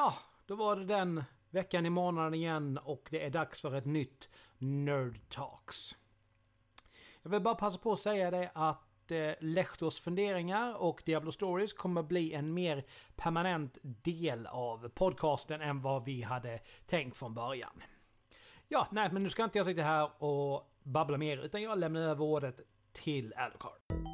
Ja, då var det den veckan i månaden igen och det är dags för ett nytt Nerd Talks. Jag vill bara passa på att säga det att eh, Lechtors funderingar och Diablo Stories kommer bli en mer permanent del av podcasten än vad vi hade tänkt från början. Ja, nej, men nu ska inte jag sitta här och babbla mer, utan jag lämnar över ordet till Alucard.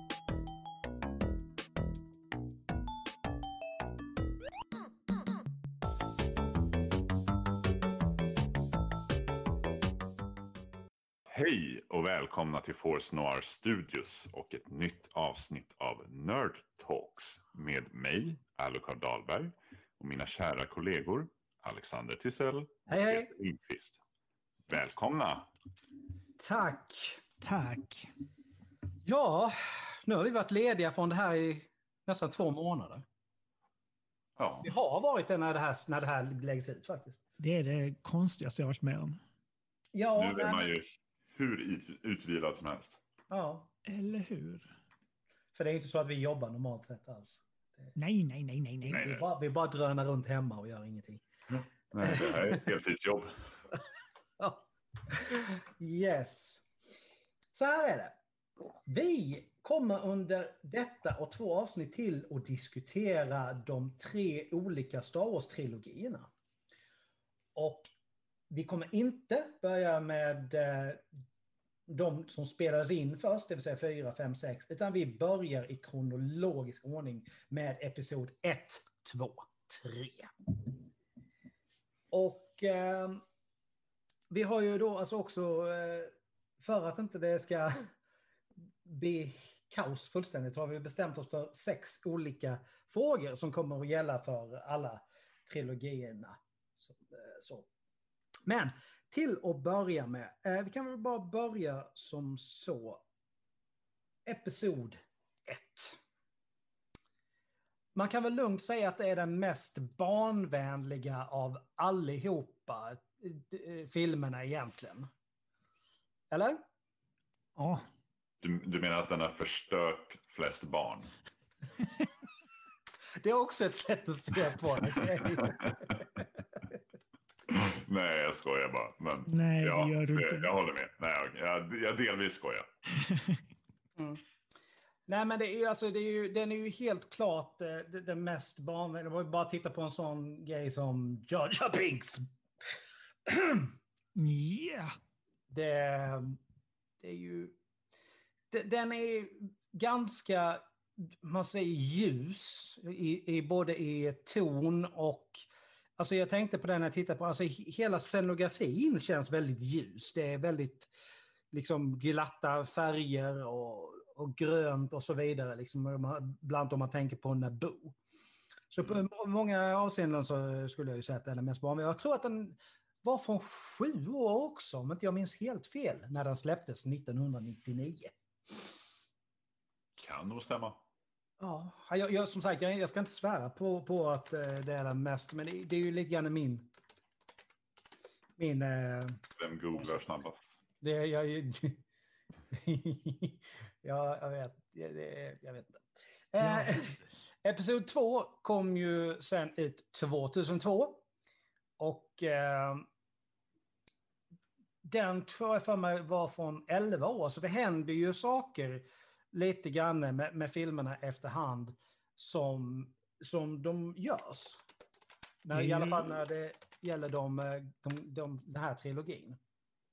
Hej och välkomna till Force Noir Studios och ett nytt avsnitt av Nerd Talks med mig, Alucard Dahlberg och mina kära kollegor Alexander Tisell och Hej, hej. Peter Lindqvist. Välkomna! Tack! Tack. Ja, nu har vi varit lediga från det här i nästan två månader. Ja, Vi har varit det när det här, när det här läggs ut faktiskt. Det är det konstigaste jag varit med om. Ja, nu är man ju hur ut- utvilad som helst. ja, Eller hur? för det är inte så att vi jobbar normalt sett alls. Nej, nej, nej, nej, nej. Nej. Vi bara, vi bara drönar runt hemma och gör ingenting. Nej, det här är ett heltidsjobb. Yes. Så här är det. Vi kommer under detta och två avsnitt till att diskutera de tre olika Star Wars-trilogierna. Och vi kommer inte börja med eh, de som spelades in först, det vill säga 4, 5, 6, utan vi börjar i kronologisk ordning med episod 1, 2, 3. Och eh, vi har ju då alltså också, eh, för att inte det ska bli kaos fullständigt, har vi bestämt oss för sex olika frågor som kommer att gälla för alla trilogierna. Så, eh, så. Men till att börja med, eh, vi kan väl bara börja som så. Episod 1. Man kan väl lugnt säga att det är den mest barnvänliga av allihopa eh, filmerna egentligen. Eller? Ja, Du, du menar att den har förstört flest barn? Det är också ett sätt att se på det. Nej, jag skojar bara. Men nej, ja, det gör du inte. jag håller med. Nej, jag, jag delvis skojar. Nej men det är ju alltså, det är ju, den är ju helt klart eh, det, det mest barnvänliga. Det var ju bara att titta på en sån grej som Jar Binks. Ja, Det, det är ju... Det, den är ganska, man säger ljus, i, i, både i ton och... Alltså jag tänkte på den när jag tittade på, alltså he- hela scenografin känns väldigt ljus. Det är väldigt liksom glatta färger och, och grönt och så vidare. Liksom, bland annat om man tänker på Naboo. Så på många avseenden så skulle jag ju säga att den är mest barnvänlig. Jag tror att den var från sju år också, om inte jag minns helt fel, när den släpptes 1999. Kan nog stämma. Ja, jag, jag, som sagt, jag, jag ska inte svära på, på att eh, det är den mest, men det, det är ju lite grann min... Min... Eh, Vem googlar snabbast? det, jag, ja, jag vet. Det, jag vet inte. Eh. Episod 2 kom ju sen ut 2002. Och eh, den tror jag för mig var från 11 år, så det händer ju saker lite grann med, med filmerna efterhand som, som de görs. När, I alla fall när det gäller de, eh, de, de, den här trilogin.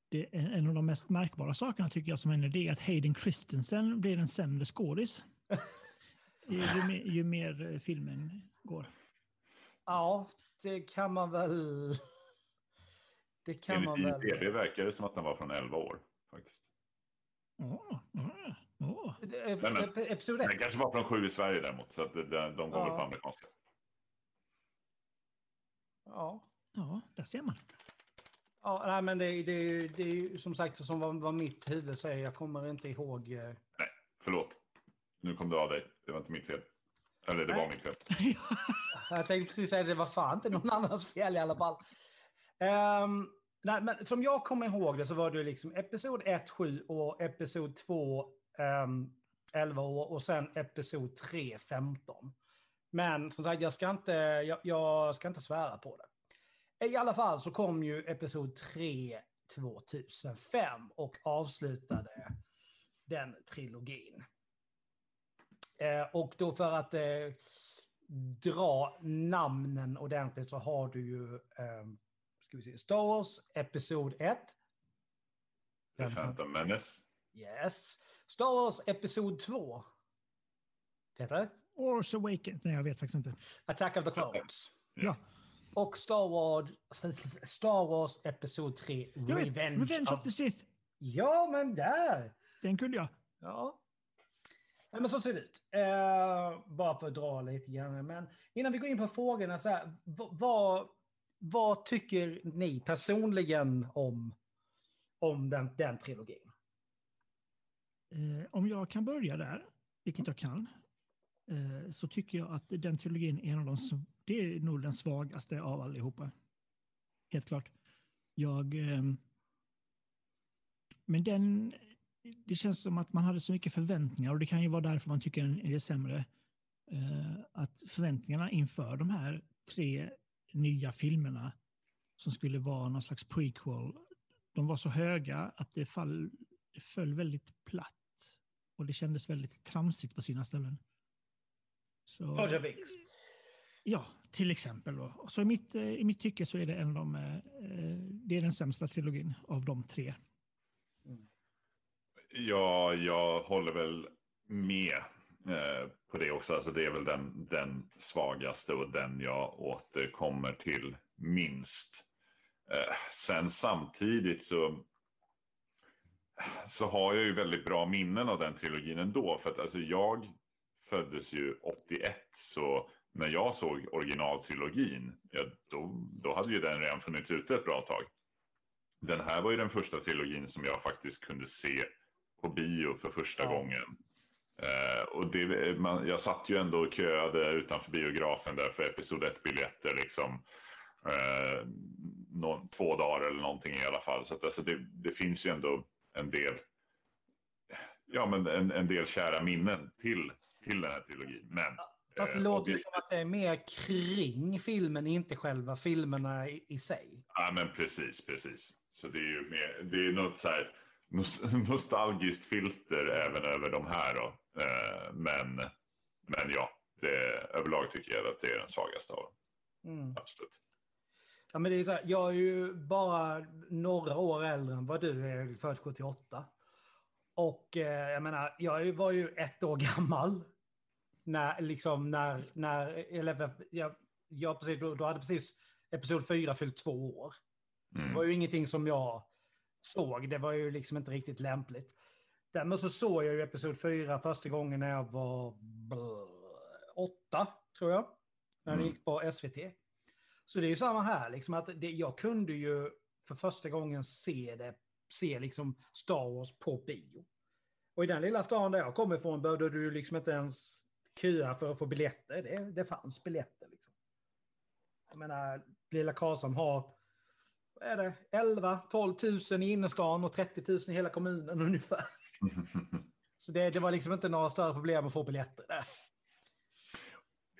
det är en av de mest märkbara sakerna tycker jag som händer det är att Hayden Christensen blir en sämre skådis. ju, mer, ju mer eh, filmen går. Ja, det kan man väl... Det kan man Enligt väl... IMDB verkar det som att den var från 11 år. faktiskt. Åh, åh, ep- Episod 1. Den kanske var från 7 i Sverige däremot. Så att de, de går Ja. väl på amerikanska. Ja. Ja, där ser man. Ja, nej, men det, det, är ju- det är ju som sagt som vad, vad mitt huvud säger. Jag kommer inte ihåg. eh, Förlåt. Nu kom du av dig. Det var inte mitt fel. Eller det Nej. var mitt fel. Jag tänkte precis säga det var fan inte någon annans fel i alla fall. Ehm, nej, men som jag kommer ihåg det så var det liksom episod 1, 7 och episod 2, um, 11 år och sen episod 3, 15. Men som sagt, jag ska inte, jag, jag ska inte svära på det. I alla fall så kom ju Episod 3 2005 och avslutade den trilogin. Eh, och då för att eh, dra namnen ordentligt så har du ju eh, ska vi se, Star Wars Episod 1. The Phantom Menace. Yes. Star Wars Episod 2. Det heter Force Awakens. Nej, jag vet faktiskt inte. Attack of the Clones. Ja. Och Star Wars, Star Wars Episod 3 Jag vet, Revenge, Revenge of the Sith. Ja, men där! Den kunde jag. Ja. Nej, men så ser det ut. Eh, bara för att dra lite grann. Men innan vi går in på frågorna, så här, vad, vad tycker ni personligen om, om den, den trilogin? Eh, om jag kan börja där, vilket jag kan, eh, så tycker jag att den trilogin är en av de, det är nog den svagaste av allihopa. Helt klart. Jag... Eh, men den, det känns som att man hade så mycket förväntningar och det kan ju vara därför man tycker den är sämre. Eh, att förväntningarna inför de här tre nya filmerna som skulle vara någon slags prequel, de var så höga att det fall, det föll väldigt platt. Och det kändes väldigt tramsigt på sina ställen. Så, Roger Biggs. ja, till exempel. Då. Så i mitt, eh, I mitt tycke så är det en av de, eh, eh, det är den sämsta trilogin av de tre. Ja, jag håller väl med eh, på det också. Alltså det är väl den, den svagaste och den jag återkommer till minst. Eh, sen samtidigt så, så har jag ju väldigt bra minnen av den trilogin ändå. För att alltså jag föddes ju 81 så när jag såg originaltrilogin, ja, då, då hade ju den redan funnits ute ett bra tag. Den här var ju den första trilogin som jag faktiskt kunde se på bio för första Ja. gången. Eh, och det, man, jag satt ju ändå och köade utanför biografen där för episod 1-biljetter liksom. Eh, nå- två dagar eller någonting i alla fall. Så att, alltså, det, det finns ju ändå en del, ja, men en, en del kära minnen till, till den här trilogin. Men, Fast det eh, låter objekt- som att det är mer kring filmen, inte själva filmerna i, i sig. Ja, men precis, precis. Så det är ju mer, det är något så här nos- nostalgiskt filter även över de här då. Eh, men, men ja, det, överlag tycker jag att det är den svagaste av dem. Mm. Absolut. Ja, men det är så här, jag är ju bara några år äldre än vad du är, född 78. Och eh, jag menar, jag var ju ett år gammal. När, liksom, när, när, eller, jag, jag precis, då, då hade precis Episod 4 fyllt två år. Det Mm. var ju ingenting som jag såg, det var ju liksom inte riktigt lämpligt. Däremot så såg jag ju Episod 4 första gången när jag var åtta, tror jag. När det Mm. gick på SVT. Så det är ju samma här, liksom att det, jag kunde ju för första gången se det, se liksom Star Wars på bio. Och i den lilla stan där jag kommer ifrån behövde du liksom inte ens köa för att få biljetter. Det, det fanns biljetter liksom. Jag menar, lilla Karlshamn har, vad är det, 11-12 000 i innerstan och 30 000 i hela kommunen ungefär. Så det, det var liksom inte några större problem att få biljetter där.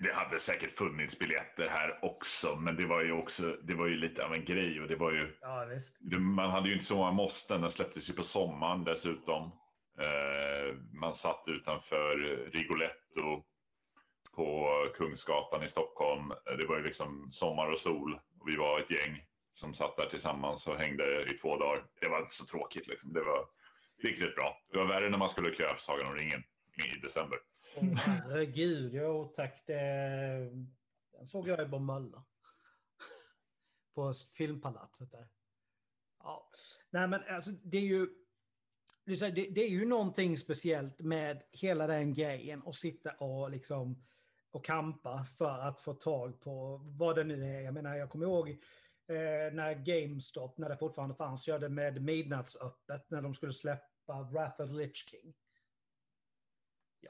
Det hade säkert funnits biljetter här också, men det var ju också, det var ju lite av en grej och det var ju, Ja, det, man hade ju inte så många måsten, den släpptes ju på sommaren dessutom. Eh, man satt utanför Rigoletto på Kungsgatan i Stockholm. Det var ju liksom sommar och sol och vi var ett gäng som satt där tillsammans och hängde i två dagar. Det var inte så tråkigt liksom. Det var riktigt bra. Det var värre när man skulle köa för Sagan om ringen i december. Oh, herregud, jo tack. Det, den såg jag i Bromölla. På filmpalatset där. Ja. Nej men alltså det är ju... det är Det, är ju någonting speciellt med hela den grejen och sitta och liksom och kampa för att få tag på vad det nu är. Jag menar, jag kommer ihåg eh, när GameStop, när det fortfarande fanns, körde med midnattsöppet när de skulle släppa Wrath of the Lich King.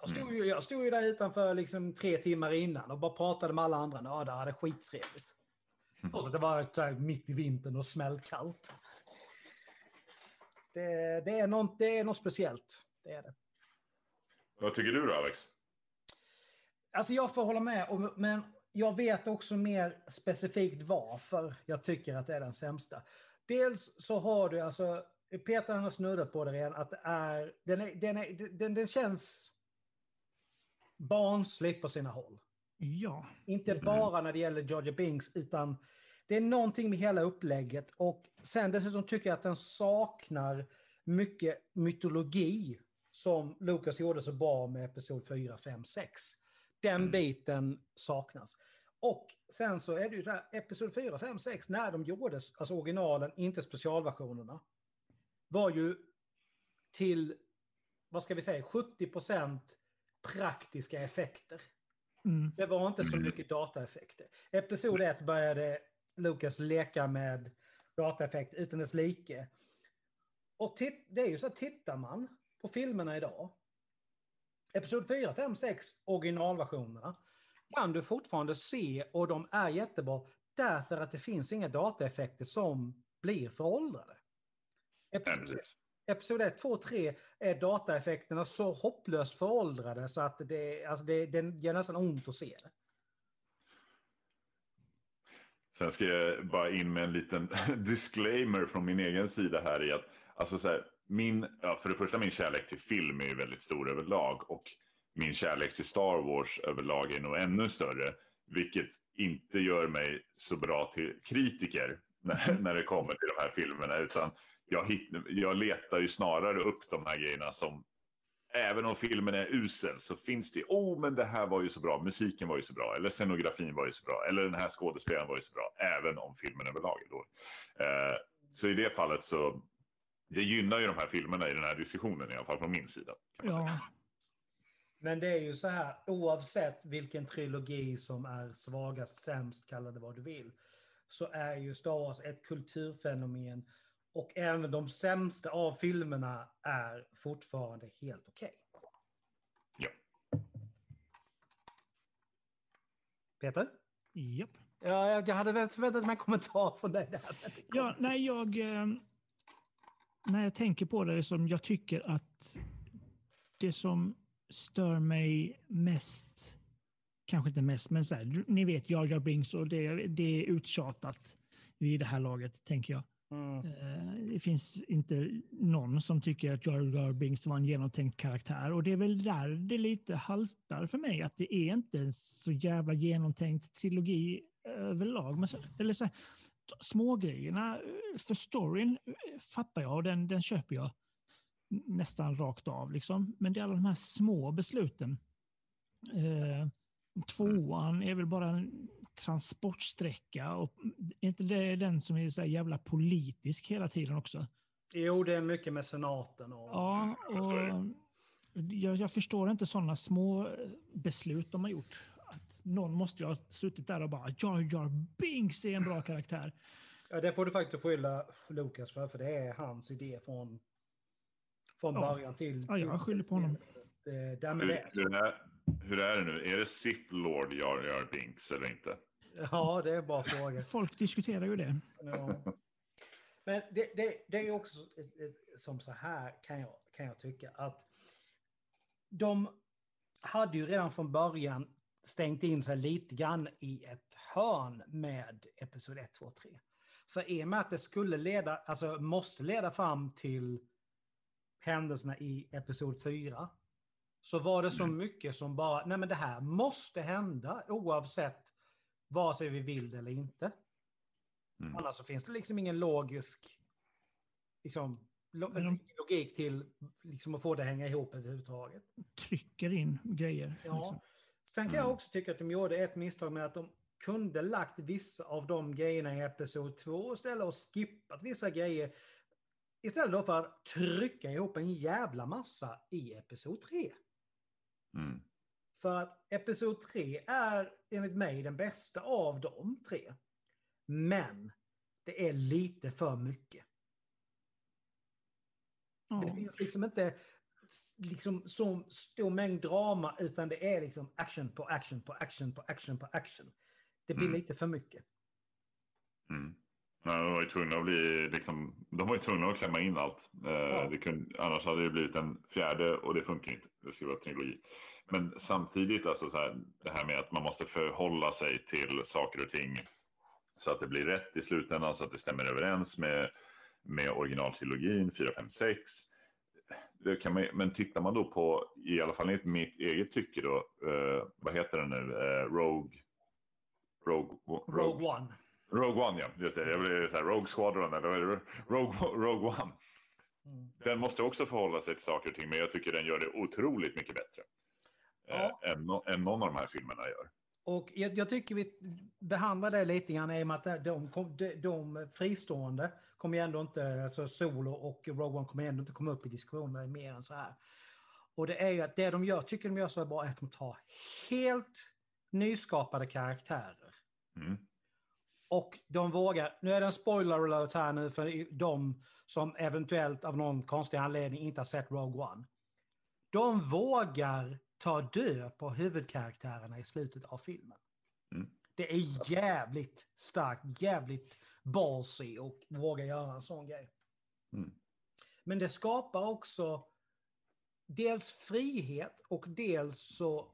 Jag stod, ju, jag stod ju där utanför liksom tre timmar innan och bara pratade med alla andra nördar, hade skittrevligt. Trots att det var mitt i vintern och smällkallt. Det, det, är något, det är något speciellt. Det är det. Vad tycker du då Alex? Alltså jag får hålla med, och, men jag vet också mer specifikt varför jag tycker att det är den sämsta. Dels så har du alltså, Peter har snuddat på det redan, att det är, den, är, den, är, den, den känns barnslig på sina håll. Ja. Inte bara när det gäller Georgia Binks, utan det är någonting med hela upplägget. Och sen dessutom tycker jag att den saknar mycket mytologi som Lucas gjorde så bra med Episod 4, 5, 6. Den Mm. biten saknas. Och sen så är det ju det här, Episod 4, 5, 6, när de gjordes, alltså originalen, inte specialversionerna, var ju till, vad ska vi säga, 70 praktiska effekter. Mm. Det var inte så Mm. mycket dataeffekter. Episod 1 började Lucas leka med dataeffekt utan dess like. Och titt, det är ju så att tittar man på filmerna idag, Episod 4, 5, 6, originalversionerna, kan du fortfarande se och de är jättebra därför att det finns inga dataeffekter som blir föråldrade. Episod episod 1, 2, och 3 är dataeffekterna så hopplöst föråldrade så att det, alltså det, det gör nästan ont att se det. Sen ska jag bara in med en liten disclaimer från min egen sida här i att alltså så här, min, ja, för det första min kärlek till film är ju väldigt stor överlag och min kärlek till Star Wars överlag är nog ännu större, vilket inte gör mig så bra till kritiker när, när det kommer till de här filmerna, utan jag, hitt, jag letar ju snarare upp de här grejerna som Även om filmen är usel så finns det, oh men det här var ju så bra, musiken var ju så bra, eller scenografin var ju så bra, eller den här skådespelaren var ju så bra, även om filmen överlag är dålig. Eh, så i det fallet så, det gynnar ju de här filmerna i den här diskussionen i alla fall från min sida. Kan man säga. Ja. Men det är ju så här, oavsett vilken trilogi som är svagast, sämst, kalla det vad du vill, så är ju Star Wars ett kulturfenomen och även de sämsta av filmerna är fortfarande helt okej. Ja. Peter? Japp. Ja, jag jag hade väl förväntat mig en kommentar från dig där. Ja, nej, jag... Eh, när jag tänker på det, som jag tycker att det som stör mig mest, kanske inte mest, men så här, ni vet Jar Jar Binks och det, det är uttjatat vid det här laget, tänker jag. Mm. Eh, Det finns inte någon som tycker att Jar Jar Binks var en genomtänkt karaktär och det är väl där det lite haltar för mig, att det är inte en så jävla genomtänkt trilogi överlag. Men så, eller så, smågrejerna eh, för storyn eh, fattar jag och den, den köper jag nästan rakt av. Liksom. Men det är alla de här små besluten. Eh, tvåan är väl bara en transportsträcka och är inte det den som är så där jävla politisk hela tiden också? Jo, det är mycket med senaten och... Ja, jag förstår det. och jag, jag förstår inte sådana små eh, beslut de har gjort. Att någon måste ju ha suttit där och bara Jar Jar Binks är en bra karaktär. Ja, det får du faktiskt skylla Lukas för, för det är hans idé från, från Ja. början till... Ja, jag skyller på honom. Det, det, men det Hur, är det nu? Är det Sith Lord Jar Jar Binks eller inte? Ja, det är bra fråga. Folk diskuterar ju det. Ja. Men det, det, det är ju också som så här kan jag, kan jag tycka att de hade ju redan från början stängt in sig lite grann i ett hörn med Episod 1, 2, 3. För i och med att det skulle leda, alltså måste leda fram till händelserna i Episod 4 så var det så mycket som bara, nej men det här måste hända oavsett vare sig vi vill det eller inte. Mm. Annars så finns det liksom ingen logisk liksom, logik till liksom, att få det att hänga ihop överhuvudtaget. Trycker in grejer. Ja. Liksom. Sen kan jag Mm. också tycka att de gjorde ett misstag med att de kunde lagt vissa av de grejerna i Episod 2 istället och skippat vissa grejer. Istället då för att trycka ihop en jävla massa i Episod 3. Mm. För att Episod 3 är enligt mig den bästa av de tre. Men det är lite för mycket. Det Ja. finns liksom inte liksom så stor mängd drama utan det är liksom action på action på action på action på action. Det blir Mm. lite för mycket. Mm. Ja, de var ju tvungna att bli, liksom, de var ju tvungna att klämma in allt. Eh, Ja. det kunde, annars hade det blivit en fjärde och det funkar inte. Det ska vara trilogi. Men samtidigt, alltså så här, det här med att man måste förhålla sig till saker och ting så att det blir rätt i slutändan, så att det stämmer överens med, med originaltrilogin 4, 5, 6. Det kan man, men tittar man då på, i alla fall enligt mitt eget tycke då, eh, vad heter den nu, eh, Rogue, Rogue, Rogue, Rogue One. Rogue One, ja. Just det. Jag blir så här, Rogue Squadron eller Rogue, Rogue One. Mm. Den måste också förhålla sig till saker och ting, men jag tycker den gör det otroligt mycket bättre. Ja. Eh, än, no- än någon av de här filmerna gör. Och jag, jag tycker vi behandlar det lite grann i och med att de, de, de fristående kommer ju ändå inte, alltså Solo och Rogue One kommer ändå inte komma upp i diskussioner mer än så här. Och det är ju att det de gör, tycker de gör så bra är att de tar helt nyskapade karaktärer. Mm. Och de vågar, nu är det en spoiler alert här nu för de som eventuellt av någon konstig anledning inte har sett Rogue One. De vågar ta död på huvudkaraktärerna i slutet av filmen. Mm. Det är jävligt starkt, jävligt ballsy och våga göra en sån grej. Mm. Men det skapar också dels frihet och dels så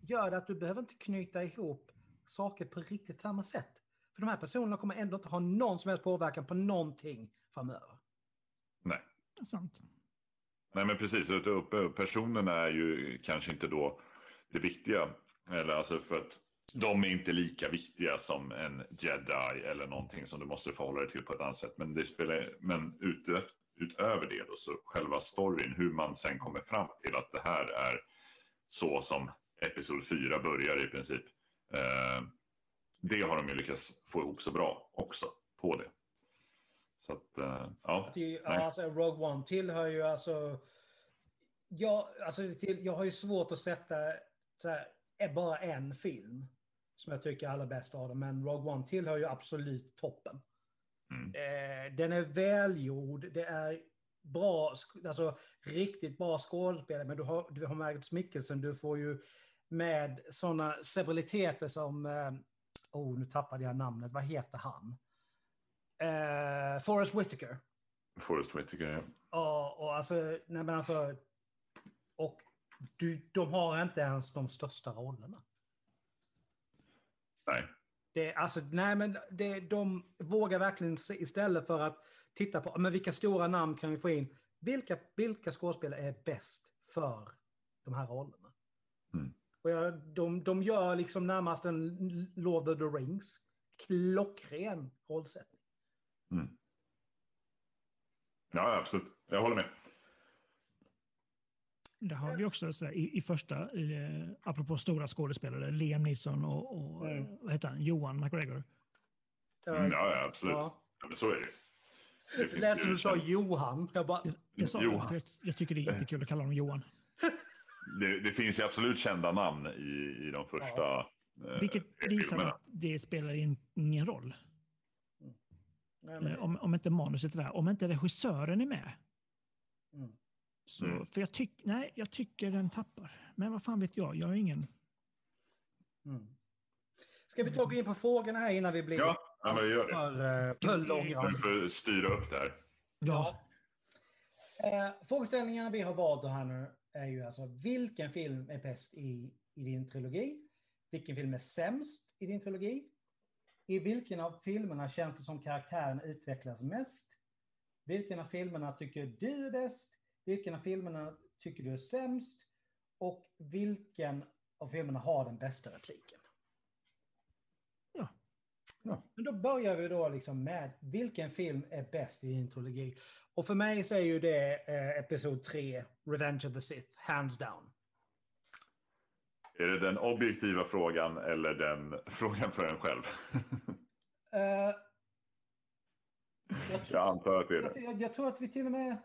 gör det att du behöver inte knyta ihop saker på riktigt samma sätt. För de här personerna kommer ändå inte ha någon som helst påverkan på någonting framöver. Nej. Sant. Nej, men precis. Personerna är ju kanske inte då det viktiga. Eller alltså för att de är inte lika viktiga som en jedi eller någonting som du måste förhålla dig till på ett annat sätt. Men, det spelar, men ut, utöver det då, så själva storyn, hur man sen kommer fram till att det här är så som Episod 4 börjar i princip. Eh, det har de ju lyckats få ihop så bra också på det. Så att, eh, ja. Att det, Nej. alltså, Rogue One tillhör ju alltså... Jag, alltså till, jag har ju svårt att sätta så här, är bara en film som jag tycker är allra bäst av dem. Men Rogue One tillhör ju absolut toppen. Mm. Eh, den är välgjord, det är bra, alltså riktigt bra skådespelare. Men du har, du har Magnus Mikkelsen, du får ju med sådana severiteter som... Eh, oh, nu tappade jag namnet. Vad heter han? Eh, Forrest Whitaker. Forrest Whitaker, ja. Och, och alltså, nej men alltså, och du, de har inte ens de största rollerna. Nej. Det, alltså, nej men det, de vågar verkligen se, istället för att titta på men vilka stora namn kan vi få in, vilka, vilka skådespelare är bäst för de här rollerna? Mm. Och jag, de, de gör liksom närmast en Lord of the Rings, klockren rollsättning. Mm. Ja, absolut. Jag håller med. Det har vi också sådär, i, i första, eh, apropå stora skådespelare, Liam Neeson och, och Mm. eh, vad heter han, Johan McGregor. Mm, ja, absolut. Ja. Ja, men så är det. Det Det lät som du sa Johan. Jag bara, sa Johan. jag, för jag, jag tycker det är jättekul att kalla honom Johan. Det, det finns ju absolut kända namn i, i de första eh, Vilket visar filmerna. att det spelar in, ingen roll. Eh, om, om inte manuset är där. Om inte regissören är med. Mm. Så, Mm. För jag, tyck, nej, jag tycker den tappar. Men vad fan vet jag? Jag är ingen... Mm. Ska vi ta och in på frågorna här innan vi blir Ja, ja men gör det. för, för långa? Vi får styra upp det här. Ja. Eh, frågeställningarna vi har valt här nu är ju alltså vilken film är bäst i, i din trilogi? Vilken film är sämst i din trilogi? I vilken av filmerna känns det som karaktären utvecklas mest? Vilken av filmerna tycker du är bäst? Vilken av filmerna tycker du är sämst? Och vilken av filmerna har den bästa repliken? Ja. Men då börjar vi då liksom med vilken film är bäst i din trilogi? Och för mig så är ju det eh, Episod 3, Revenge of the Sith, hands down. Är det den objektiva frågan eller den frågan för en själv? Eh, jag, Jag antar att det är jag, det. jag, jag tror att vi till och med...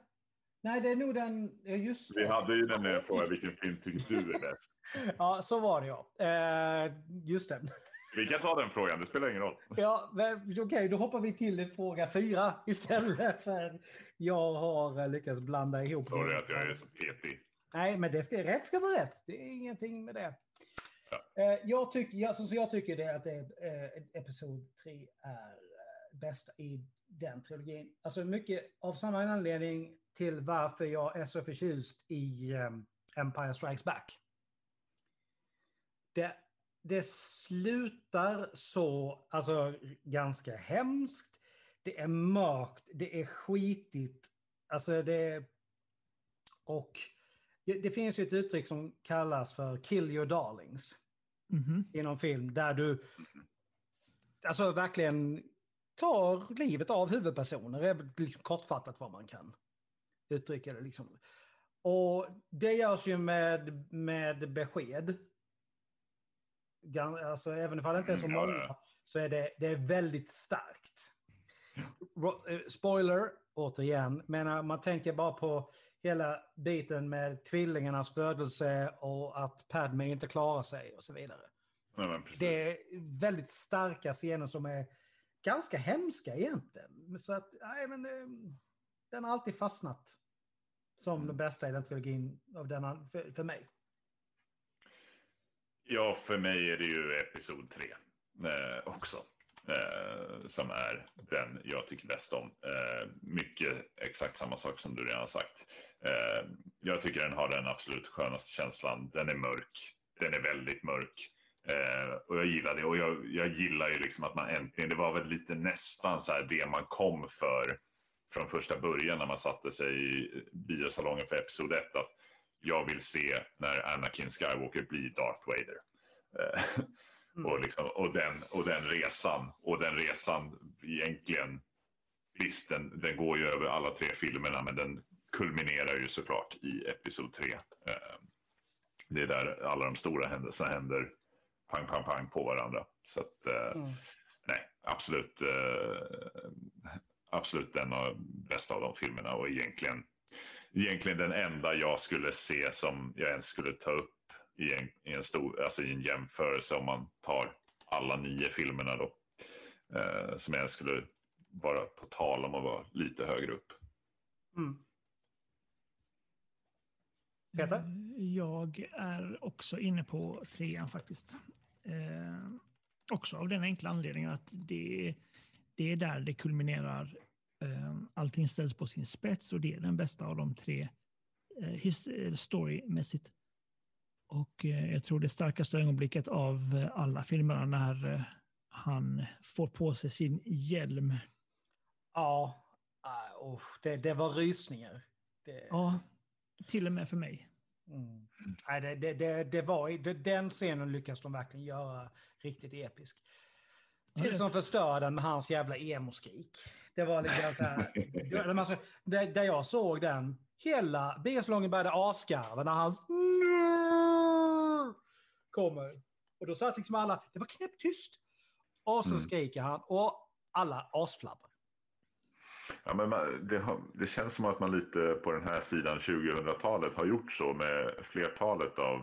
Nej, det är nog den... Just Vi det. hade ju nämligen frågan vilken film tycker du är bäst? Ja, så var det ja. Eh, just det. Vi kan ta den frågan, det spelar ingen roll. Ja, okej, då hoppar vi till fråga fyra istället för jag har lyckats blanda ihop. Sorry att jag är så petig. Nej, men det ska, rätt ska vara rätt. Det är ingenting med det. Ja. Eh, jag, tycker, jag, så jag tycker det att eh, Episod 3 är eh, bästa i den trilogin. Alltså mycket av samma anledning till varför jag är så förtjust i eh, Empire Strikes Back. det, det slutar så, alltså ganska hemskt. Det är mörkt, det är skitigt. Alltså det... Och det, finns ju ett uttryck som kallas för kill your darlings Mhm. inom film där du alltså verkligen tar livet av huvudpersoner. Det är väl liksom kortfattat vad man kan uttrycka det. Liksom. Och det görs ju med, med besked. Alltså, även om det inte är så Mm, ja, många ja. så är det, det är väldigt starkt. Eh, Spoiler, återigen, men eh, man tänker bara på hela biten med tvillingarnas födelse och att Padme inte klarar sig och så vidare. Precis. Det är väldigt starka scener som är ganska hemska egentligen. Så att, nej men, eh, den har alltid fastnat som den bästa i den trilogin av denna, för, för mig. Ja, för mig är det ju episod tre eh, också. Eh, som är den jag tycker bäst om. Eh, mycket exakt samma sak som du redan har sagt. Eh, jag tycker den har den absolut skönaste känslan. Den är mörk. Den är väldigt mörk. Eh, och jag gillar det. Och jag, jag gillar ju liksom att man äntligen, det var väl lite nästan så här det man kom för från första början när man satte sig i biosalongen för episod ett. Att jag vill se när Anakin Skywalker blir Darth Vader. Eh, Mm. och, liksom, och, den, och den resan. Och den resan egentligen, visst den, den går ju över alla tre filmerna men den kulminerar ju såklart i episod 3. Eh, det är där alla de stora händelserna händer pang, pang, pang på varandra. Så att, eh, Mm. nej, absolut, absolut den av, bästa av de filmerna och egentligen, egentligen den enda jag skulle se som jag ens skulle ta upp i en, i en, stor, alltså i en jämförelse om man tar alla nio filmerna då. Eh, som jag skulle vara på tal om att vara lite högre upp. Mm. Peter? Jag är också inne på trean faktiskt. Eh, också av den enkla anledningen att det, det är där det kulminerar. Eh, allting ställs på sin spets och det är den bästa av de tre eh, eh, storymässigt. Och jag tror det starkaste ögonblicket av alla filmerna när han får på sig sin hjälm. Ja, usch, det, det var rysningar. Det, Ja, till och med för mig. Mm. Nej, det, det, det, det var, det, den scenen lyckas de verkligen göra riktigt episk. Tills de förstör den med hans jävla emo-skrik. Det var lite så här, alltså, där, där jag såg den, hela biosalongen började asgarva när han kommer. Och då satt liksom alla, det var knäpptyst. Och så Mm. skriker han och alla asflabbar. Ja, men man, det, har, det känns som att man lite på den här sidan 2000-talet har gjort så med flertalet av